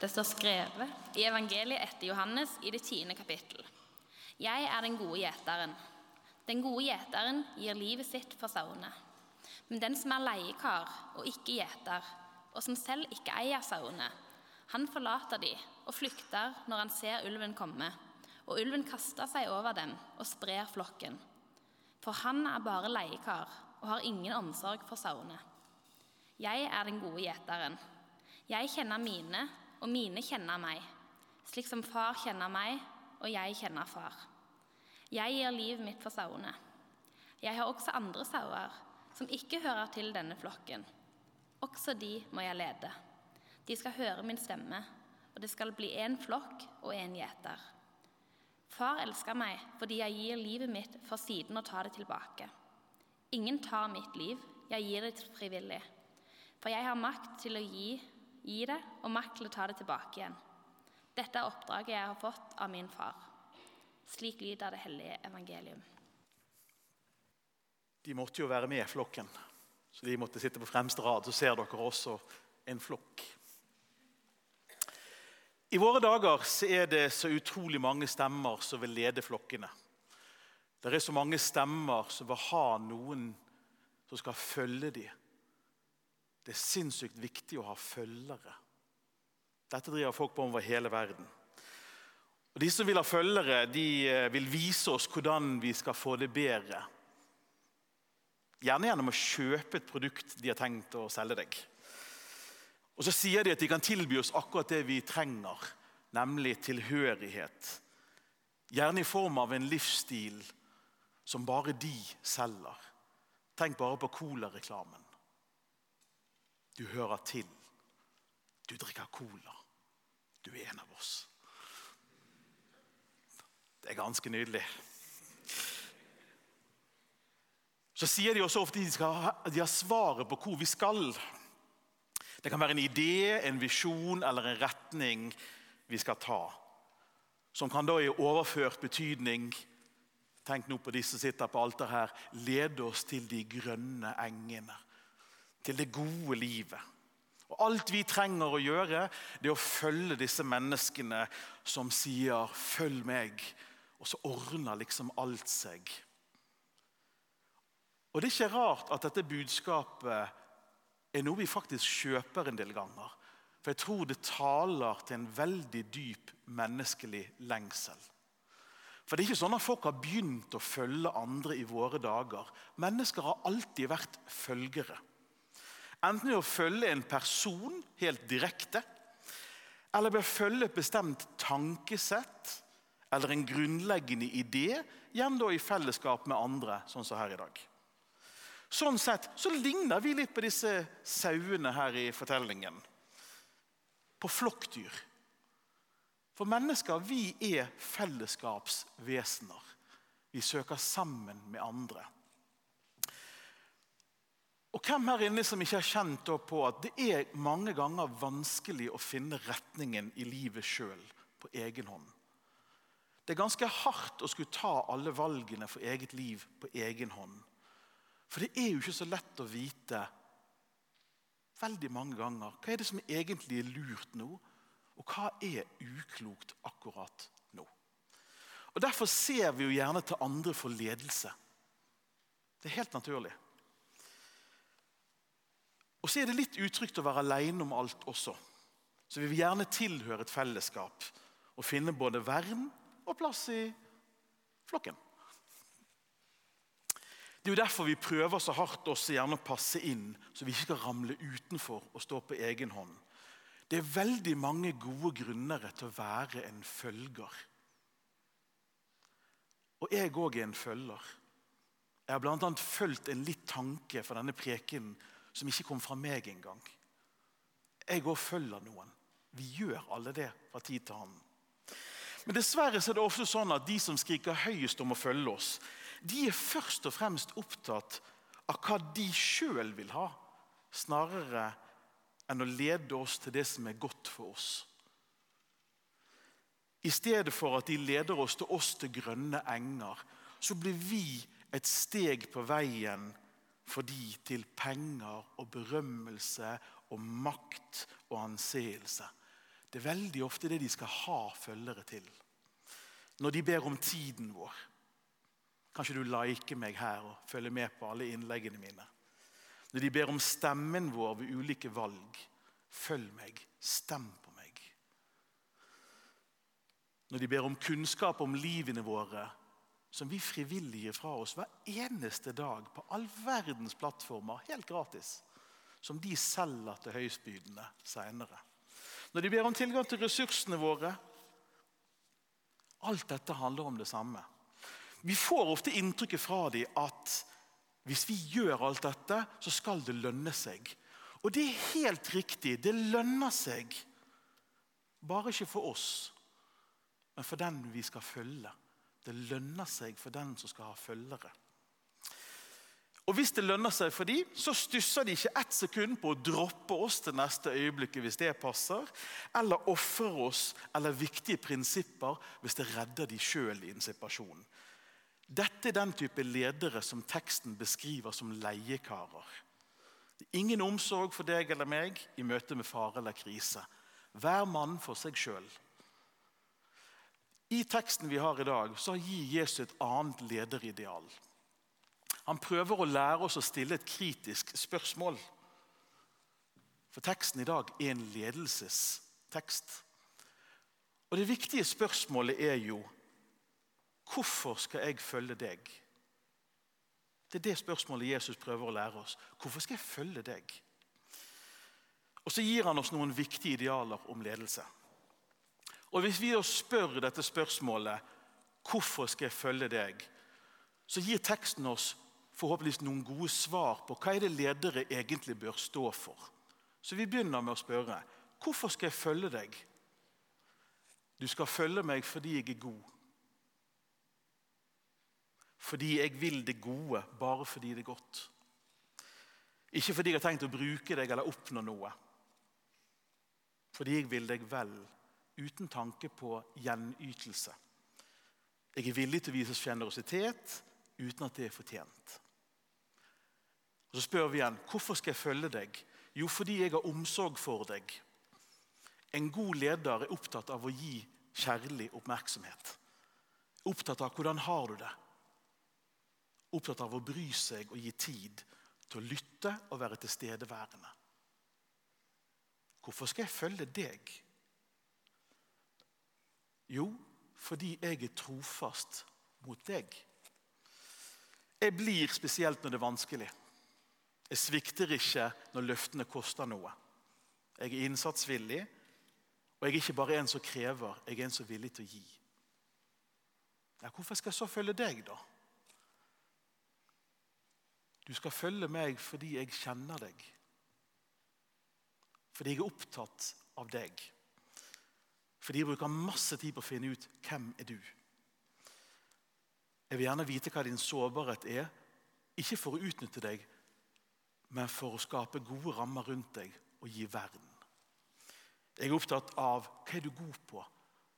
Det står skrevet i evangeliet etter Johannes i det tiende kapittel. Jeg er den gode gjeteren. Den gode gjeteren gir livet sitt for sauene. Men den som er leiekar og ikke gjeter, og som selv ikke eier sauene, han forlater de og flykter når han ser ulven komme. Og ulven kaster seg over dem og sprer flokken. For han er bare leiekar og har ingen omsorg for sauene. Jeg er den gode gjeteren. Jeg kjenner mine, og mine kjenner meg, slik som far kjenner meg, og jeg kjenner far. Jeg gir livet mitt for sauene. Jeg har også andre sauer som ikke hører til denne flokken. Også de må jeg lede. De skal høre min stemme, og det skal bli én flokk og én gjeter. Far elsker meg fordi jeg gir livet mitt for siden å ta det tilbake. Ingen tar mitt liv, jeg gir det frivillig. For jeg har makt til å gi, gi det og makt til å ta det tilbake igjen. Dette er oppdraget jeg har fått av min far. Slik lyder det hellige evangelium. De måtte jo være med flokken, så de måtte sitte på fremste rad. Så ser dere også en flokk. I våre dager er det så utrolig mange stemmer som vil lede flokkene. Det er så mange stemmer som vil ha noen som skal følge dem. Det er sinnssykt viktig å ha følgere. Dette driver folk på over hele verden. Og De som vil ha følgere, de eh, vil vise oss hvordan vi skal få det bedre. Gjerne gjennom å kjøpe et produkt de har tenkt å selge deg. Og Så sier de at de kan tilby oss akkurat det vi trenger, nemlig tilhørighet. Gjerne i form av en livsstil som bare de selger. Tenk bare på Cola-reklamen. Du hører til. Du drikker cola. Du er en av oss. Det er ganske nydelig. Så sier de også ofte at de har svaret på hvor vi skal. Det kan være en idé, en visjon eller en retning vi skal ta. Som kan da i overført betydning Tenk nå på de som sitter på alteret her. Lede oss til de grønne engene. Til det gode livet. Og Alt vi trenger å gjøre, det er å følge disse menneskene som sier 'følg meg', og så ordner liksom alt seg. Og Det er ikke rart at dette budskapet er noe vi faktisk kjøper en del ganger. For jeg tror det taler til en veldig dyp menneskelig lengsel. For det er ikke sånn at Folk har begynt å følge andre i våre dager. Mennesker har alltid vært følgere. Enten ved å følge en person helt direkte, eller ved å følge et bestemt tankesett eller en grunnleggende idé, igjen da i fellesskap med andre, sånn som her i dag. Sånn sett så ligner vi litt på disse sauene her i fortellingen. På flokkdyr. For mennesker vi er fellesskapsvesener. Vi søker sammen med andre. Hvem her inne som ikke har kjent på at det er mange ganger vanskelig å finne retningen i livet sjøl på egen hånd? Det er ganske hardt å skulle ta alle valgene for eget liv på egen hånd. For det er jo ikke så lett å vite veldig mange ganger hva er det som egentlig er lurt nå, og hva er uklokt akkurat nå? Og Derfor ser vi jo gjerne til andre for ledelse. Det er helt naturlig. Og så er det litt utrygt å være alene om alt også. Så vi vil gjerne tilhøre et fellesskap og finne både vern og plass i flokken. Det er jo derfor vi prøver så hardt også gjerne å passe inn, så vi ikke skal ramle utenfor og stå på egen hånd. Det er veldig mange gode grunner til å være en følger. Og jeg òg er en følger. Jeg har bl.a. fulgt en litt tanke for denne prekenen som ikke kom fra meg engang. Jeg òg følger noen. Vi gjør alle det fra tid til annen. Men dessverre er det ofte sånn at de som skriker høyest om å følge oss, de er først og fremst opptatt av hva de sjøl vil ha, snarere enn å lede oss til det som er godt for oss. I stedet for at de leder oss til oss til grønne enger, så blir vi et steg på veien for de til penger og berømmelse og makt og anseelse. Det er veldig ofte det de skal ha følgere til. Når de ber om tiden vår. Kanskje du liker meg her og følger med på alle innleggene mine. Når de ber om stemmen vår ved ulike valg. Følg meg, stem på meg. Når de ber om kunnskap om livene våre, som vi frivillige fra oss hver eneste dag på all verdens plattformer, helt gratis, som de selger til høystbydende seinere. Når de ber om tilgang til ressursene våre Alt dette handler om det samme. Vi får ofte inntrykket fra dem at hvis vi gjør alt dette, så skal det lønne seg. Og det er helt riktig. Det lønner seg. Bare ikke for oss, men for den vi skal følge. Det lønner seg for den som skal ha følgere. Og Hvis det lønner seg for dem, så stusser de ikke ett sekund på å droppe oss til neste øyeblikket hvis det passer, eller ofre oss eller viktige prinsipper hvis det redder de sjøl i en situasjon. Dette er den type ledere som teksten beskriver som leiekarer. Ingen omsorg for deg eller meg i møte med fare eller krise. Hver mann for seg sjøl. I teksten vi har i dag, så gir Jesus et annet lederideal. Han prøver å lære oss å stille et kritisk spørsmål. For teksten i dag er en ledelsestekst. Og Det viktige spørsmålet er jo hvorfor skal jeg følge deg? Det er det spørsmålet Jesus prøver å lære oss. Hvorfor skal jeg følge deg? Og Så gir han oss noen viktige idealer om ledelse. Og Hvis vi spør dette spørsmålet hvorfor skal jeg følge deg, så gir teksten oss forhåpentligvis noen gode svar på hva er det ledere egentlig bør stå for. Så vi begynner med å spørre hvorfor skal jeg følge deg? Du skal følge meg fordi jeg er god. Fordi jeg vil det gode, bare fordi det er godt. Ikke fordi jeg har tenkt å bruke deg eller oppnå noe. Fordi jeg vil deg vel, uten tanke på gjenytelse. Jeg er villig til å vise sjenerøsitet uten at det er fortjent. Og Så spør vi igjen hvorfor skal jeg følge deg. Jo, fordi jeg har omsorg for deg. En god leder er opptatt av å gi kjærlig oppmerksomhet. Opptatt av hvordan har du det. Opptatt av å bry seg og gi tid til å lytte og være tilstedeværende. Hvorfor skal jeg følge deg? Jo, fordi jeg er trofast mot deg. Jeg blir spesielt når det er vanskelig. Jeg svikter ikke når løftene koster noe. Jeg er innsatsvillig, og jeg er ikke bare en som krever, jeg er en som er villig til å gi. Ja, hvorfor skal jeg så følge deg, da? Du skal følge meg fordi jeg kjenner deg. Fordi jeg er opptatt av deg. Fordi de bruker masse tid på å finne ut hvem er du Jeg vil gjerne vite hva din sårbarhet er, ikke for å utnytte deg, men for å skape gode rammer rundt deg og gi verden. Jeg er opptatt av hva er du god på,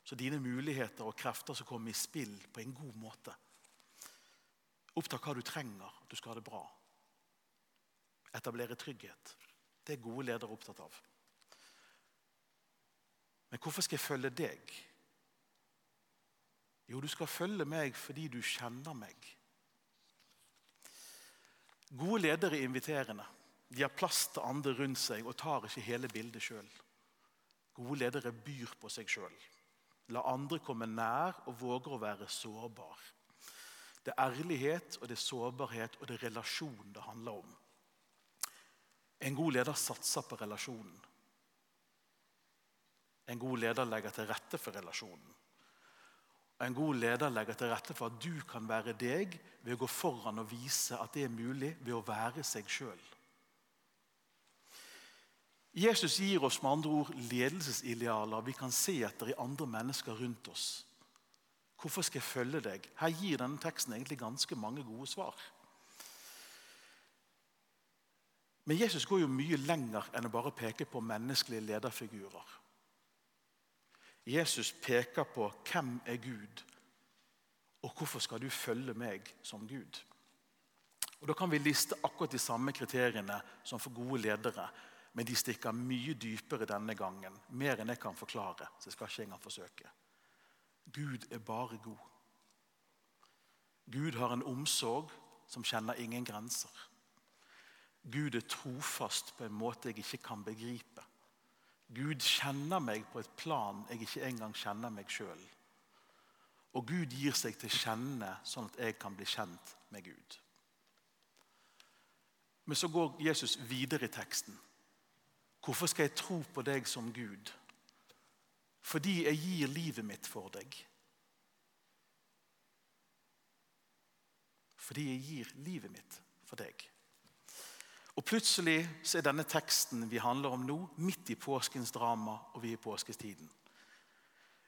så dine muligheter og krefter skal komme i spill på en god måte. Oppta hva du trenger, at du skal ha det bra. Etablere trygghet. Det er gode ledere opptatt av. Men hvorfor skal jeg følge deg? Jo, du skal følge meg fordi du kjenner meg. Gode ledere er inviterende. De har plass til andre rundt seg og tar ikke hele bildet sjøl. Gode ledere byr på seg sjøl. La andre komme nær og våger å være sårbar. Det er ærlighet, og det er sårbarhet og det er relasjon det handler om. En god leder satser på relasjonen. En god leder legger til rette for relasjonen. En god leder legger til rette for at du kan være deg ved å gå foran og vise at det er mulig ved å være seg sjøl. Jesus gir oss med andre ord ledelsesidealer vi kan se etter i andre mennesker rundt oss. Hvorfor skal jeg følge deg? Her gir denne teksten egentlig ganske mange gode svar. Men Jesus går jo mye lenger enn å bare peke på menneskelige lederfigurer. Jesus peker på hvem er Gud, og hvorfor skal du følge meg som Gud? Og Da kan vi liste akkurat de samme kriteriene som for gode ledere. Men de stikker mye dypere denne gangen. Mer enn jeg kan forklare. så jeg skal ikke engang forsøke. Gud er bare god. Gud har en omsorg som kjenner ingen grenser. Gud er trofast på en måte jeg ikke kan begripe. Gud kjenner meg på et plan jeg ikke engang kjenner meg sjøl. Og Gud gir seg til kjenne sånn at jeg kan bli kjent med Gud. Men så går Jesus videre i teksten. Hvorfor skal jeg tro på deg som Gud? Fordi jeg gir livet mitt for deg. Fordi jeg gir livet mitt for deg. Og Plutselig så er denne teksten vi handler om nå, midt i påskens drama, og vi i påskestiden.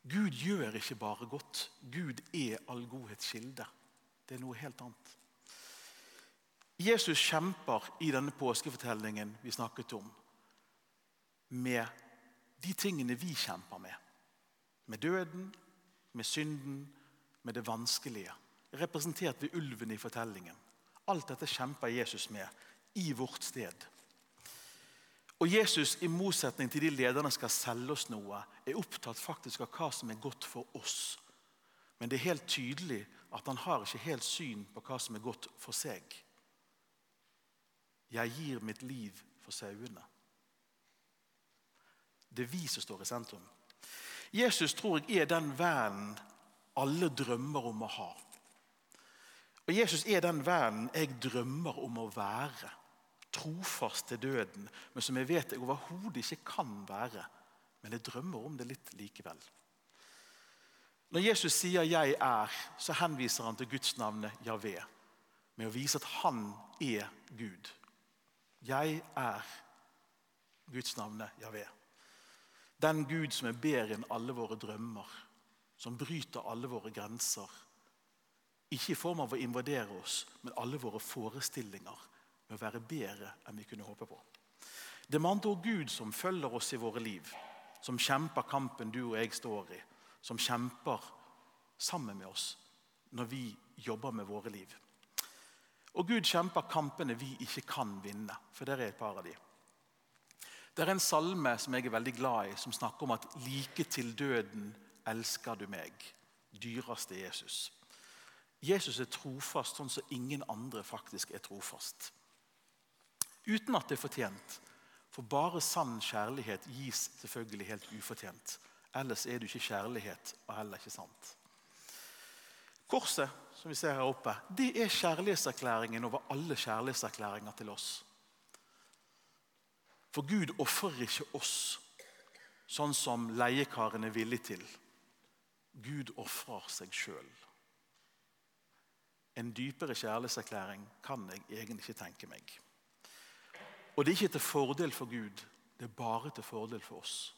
Gud gjør ikke bare godt. Gud er all godhets kilde. Det er noe helt annet. Jesus kjemper i denne påskefortellingen vi snakket om, med de tingene vi kjemper med. Med døden, med synden, med det vanskelige. Representert ved ulven i fortellingen. Alt dette kjemper Jesus med i vårt sted. Og Jesus, i motsetning til de lederne skal selge oss noe, er opptatt faktisk av hva som er godt for oss. Men det er helt tydelig at han har ikke helt syn på hva som er godt for seg. Jeg gir mitt liv for sauene. Det er vi som står i sentrum. Jesus tror jeg er den vennen alle drømmer om å ha. Og Jesus er den vennen jeg drømmer om å være trofast til døden, men som jeg vet jeg overhodet ikke kan være. Men jeg drømmer om det litt likevel. Når Jesus sier 'jeg er', så henviser han til Guds navnet Javé. Med å vise at han er Gud. Jeg er Guds navnet Javé. Den Gud som er bedre enn alle våre drømmer. Som bryter alle våre grenser. Ikke i form av å invadere oss, men alle våre forestillinger med å være bedre enn vi kunne håpe på. Det er med andre ord Gud som følger oss i våre liv, som kjemper kampen du og jeg står i, som kjemper sammen med oss når vi jobber med våre liv. Og Gud kjemper kampene vi ikke kan vinne, for det er et par av de. Det er en salme som jeg er veldig glad i, som snakker om at like til døden elsker du meg. Dyreste Jesus. Jesus er trofast sånn som ingen andre faktisk er trofast. Uten at det er fortjent. For bare sann kjærlighet gis selvfølgelig helt ufortjent. Ellers er det ikke kjærlighet, og heller ikke sant. Korset som vi ser her oppe, det er kjærlighetserklæringen over alle kjærlighetserklæringer til oss. For Gud ofrer ikke oss sånn som leiekaren er villig til. Gud ofrer seg sjøl. En dypere kjærlighetserklæring kan jeg egentlig ikke tenke meg. Og det er ikke til fordel for Gud, det er bare til fordel for oss.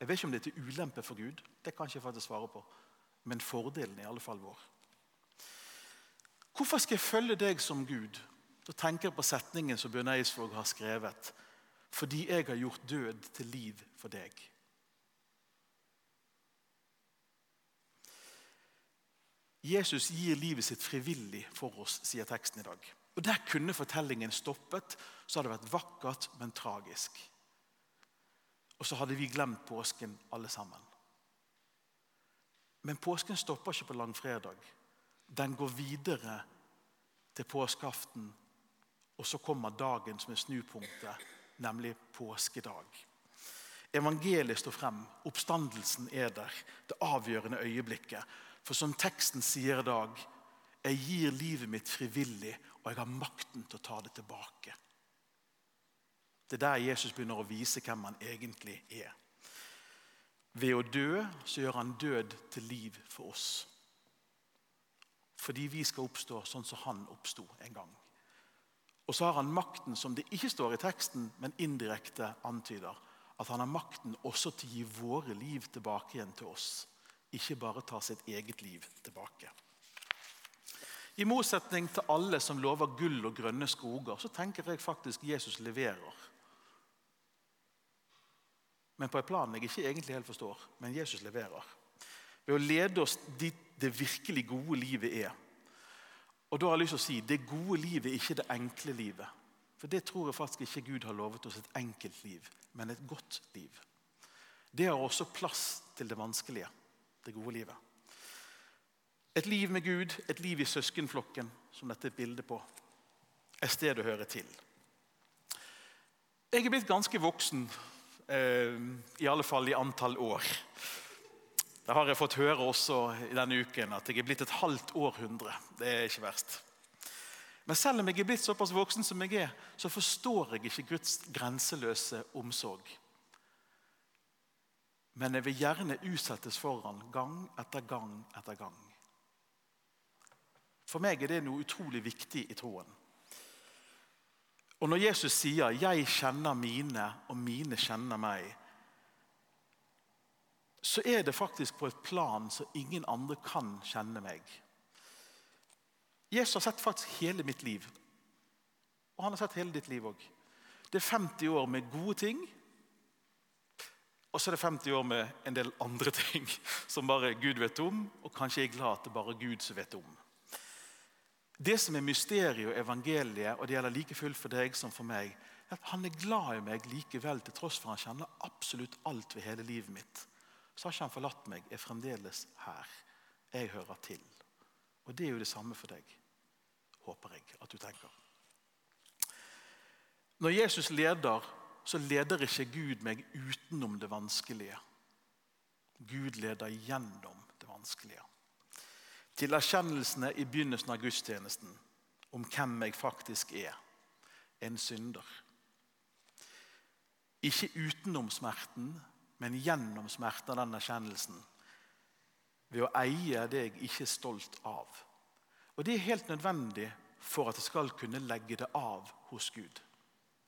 Jeg vet ikke om det er til ulempe for Gud, det kan jeg ikke faktisk svare på. Men fordelen er i alle fall vår. Hvorfor skal jeg følge deg som Gud? Da tenker jeg på setningen som Bjørn Eidsvåg har skrevet. Fordi jeg har gjort død til liv for deg. Jesus gir livet sitt frivillig for oss, sier teksten i dag. Og Der kunne fortellingen stoppet. Så hadde det vært vakkert, men tragisk. Og så hadde vi glemt påsken alle sammen. Men påsken stopper ikke på langfredag. Den går videre til påskeaften. Og så kommer dagen som er snupunktet, nemlig påskedag. Evangeliet står frem. Oppstandelsen er der. Det avgjørende øyeblikket. For som teksten sier i dag, jeg gir livet mitt frivillig, og jeg har makten til å ta det tilbake. Det er der Jesus begynner å vise hvem han egentlig er. Ved å dø så gjør han død til liv for oss. Fordi vi skal oppstå sånn som han oppsto en gang. Og så har han makten, som det ikke står i teksten, men indirekte antyder, at han har makten også til å gi våre liv tilbake igjen til oss. Ikke bare ta sitt eget liv tilbake. I motsetning til alle som lover gull og grønne skoger, så tenker jeg faktisk Jesus leverer. Men på et plan jeg ikke egentlig helt forstår. Men Jesus leverer. Ved å lede oss dit det virkelig gode livet er. Og da har jeg lyst til å si Det gode livet er ikke det enkle livet. For det tror jeg faktisk ikke Gud har lovet oss et enkelt liv, men et godt liv. Det har også plass til det vanskelige, det gode livet. Et liv med Gud, et liv i søskenflokken, som dette er et bilde på, er stedet å høre til. Jeg er blitt ganske voksen, eh, i alle fall i antall år. Det har jeg fått høre også i denne uken, at jeg er blitt et halvt århundre. Det er ikke verst. Men selv om jeg er blitt såpass voksen som jeg er, så forstår jeg ikke Guds grenseløse omsorg. Men jeg vil gjerne utsettes for han gang etter gang etter gang. For meg er det noe utrolig viktig i troen. Og når Jesus sier 'Jeg kjenner mine, og mine kjenner meg', så er det faktisk på et plan så ingen andre kan kjenne meg. Jesus har sett faktisk hele mitt liv. Og han har sett hele ditt liv òg. Det er 50 år med gode ting. Og så er det 50 år med en del andre ting som bare Gud vet om, og kanskje jeg er glad at det bare er Gud som vet om. Det som er mysteriet og evangeliet, og det gjelder like fullt for deg som for meg, er at han er glad i meg likevel, til tross for han kjenner absolutt alt ved hele livet mitt. Så har ikke han forlatt meg, er fremdeles her. Jeg hører til. Og det er jo det samme for deg, håper jeg at du tenker. Når Jesus leder, så leder ikke Gud meg utenom det vanskelige. Gud leder gjennom det vanskelige til erkjennelsene i begynnelsen av gudstjenesten om hvem jeg faktisk er en synder. Ikke utenom smerten, men gjennom smerten av den erkjennelsen. Ved å eie det jeg ikke er stolt av. Og Det er helt nødvendig for at jeg skal kunne legge det av hos Gud.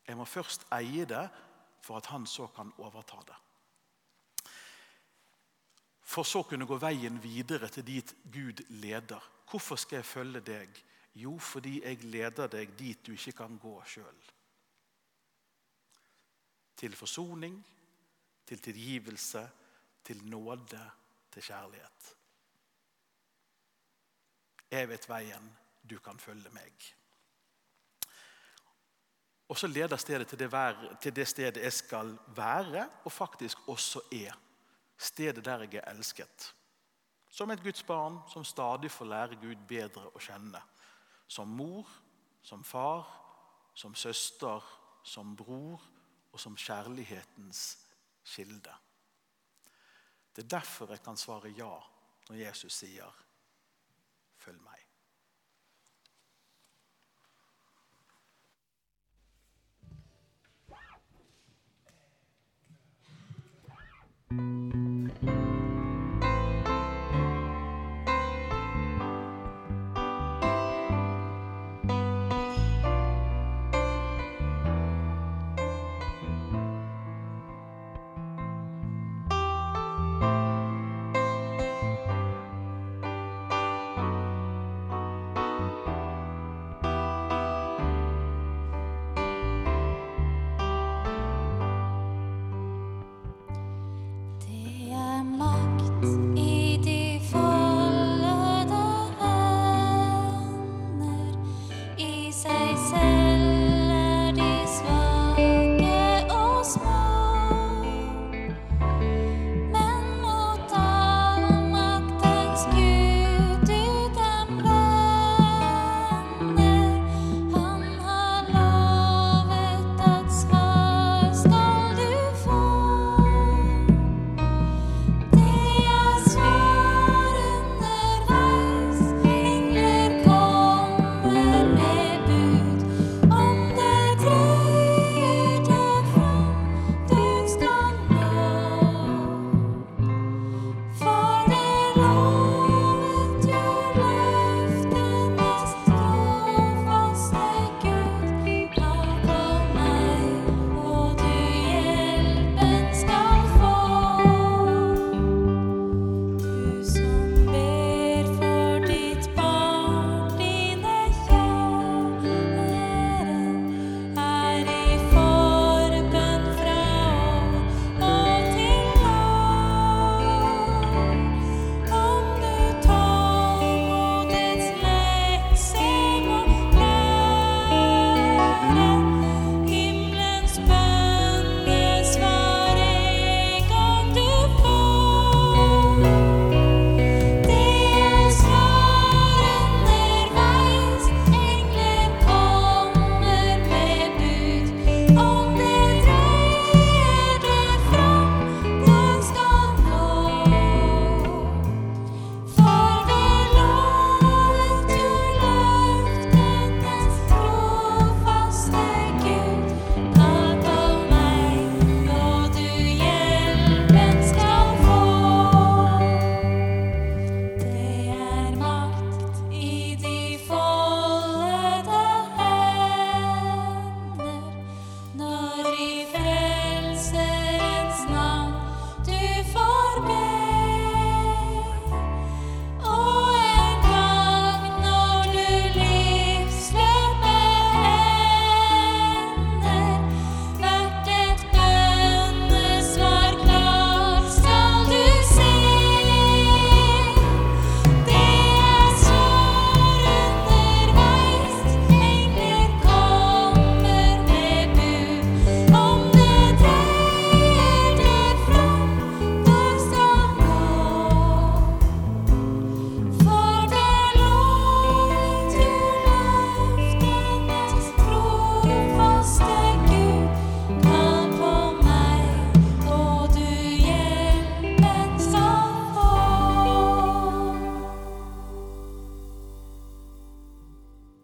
Jeg må først eie det for at han så kan overta det for så kunne gå veien videre til dit Gud leder. Hvorfor skal jeg følge deg? Jo, fordi jeg leder deg dit du ikke kan gå sjøl. Til forsoning, til tilgivelse, til nåde, til kjærlighet. Jeg vet veien, du kan følge meg. Og så leder stedet til det, til det stedet jeg skal være, og faktisk også er stedet der jeg er elsket. Som et Guds barn som stadig får lære Gud bedre å kjenne. Som mor, som far, som søster, som bror og som kjærlighetens kilde. Det er derfor jeg kan svare ja når Jesus sier 'følg meg'.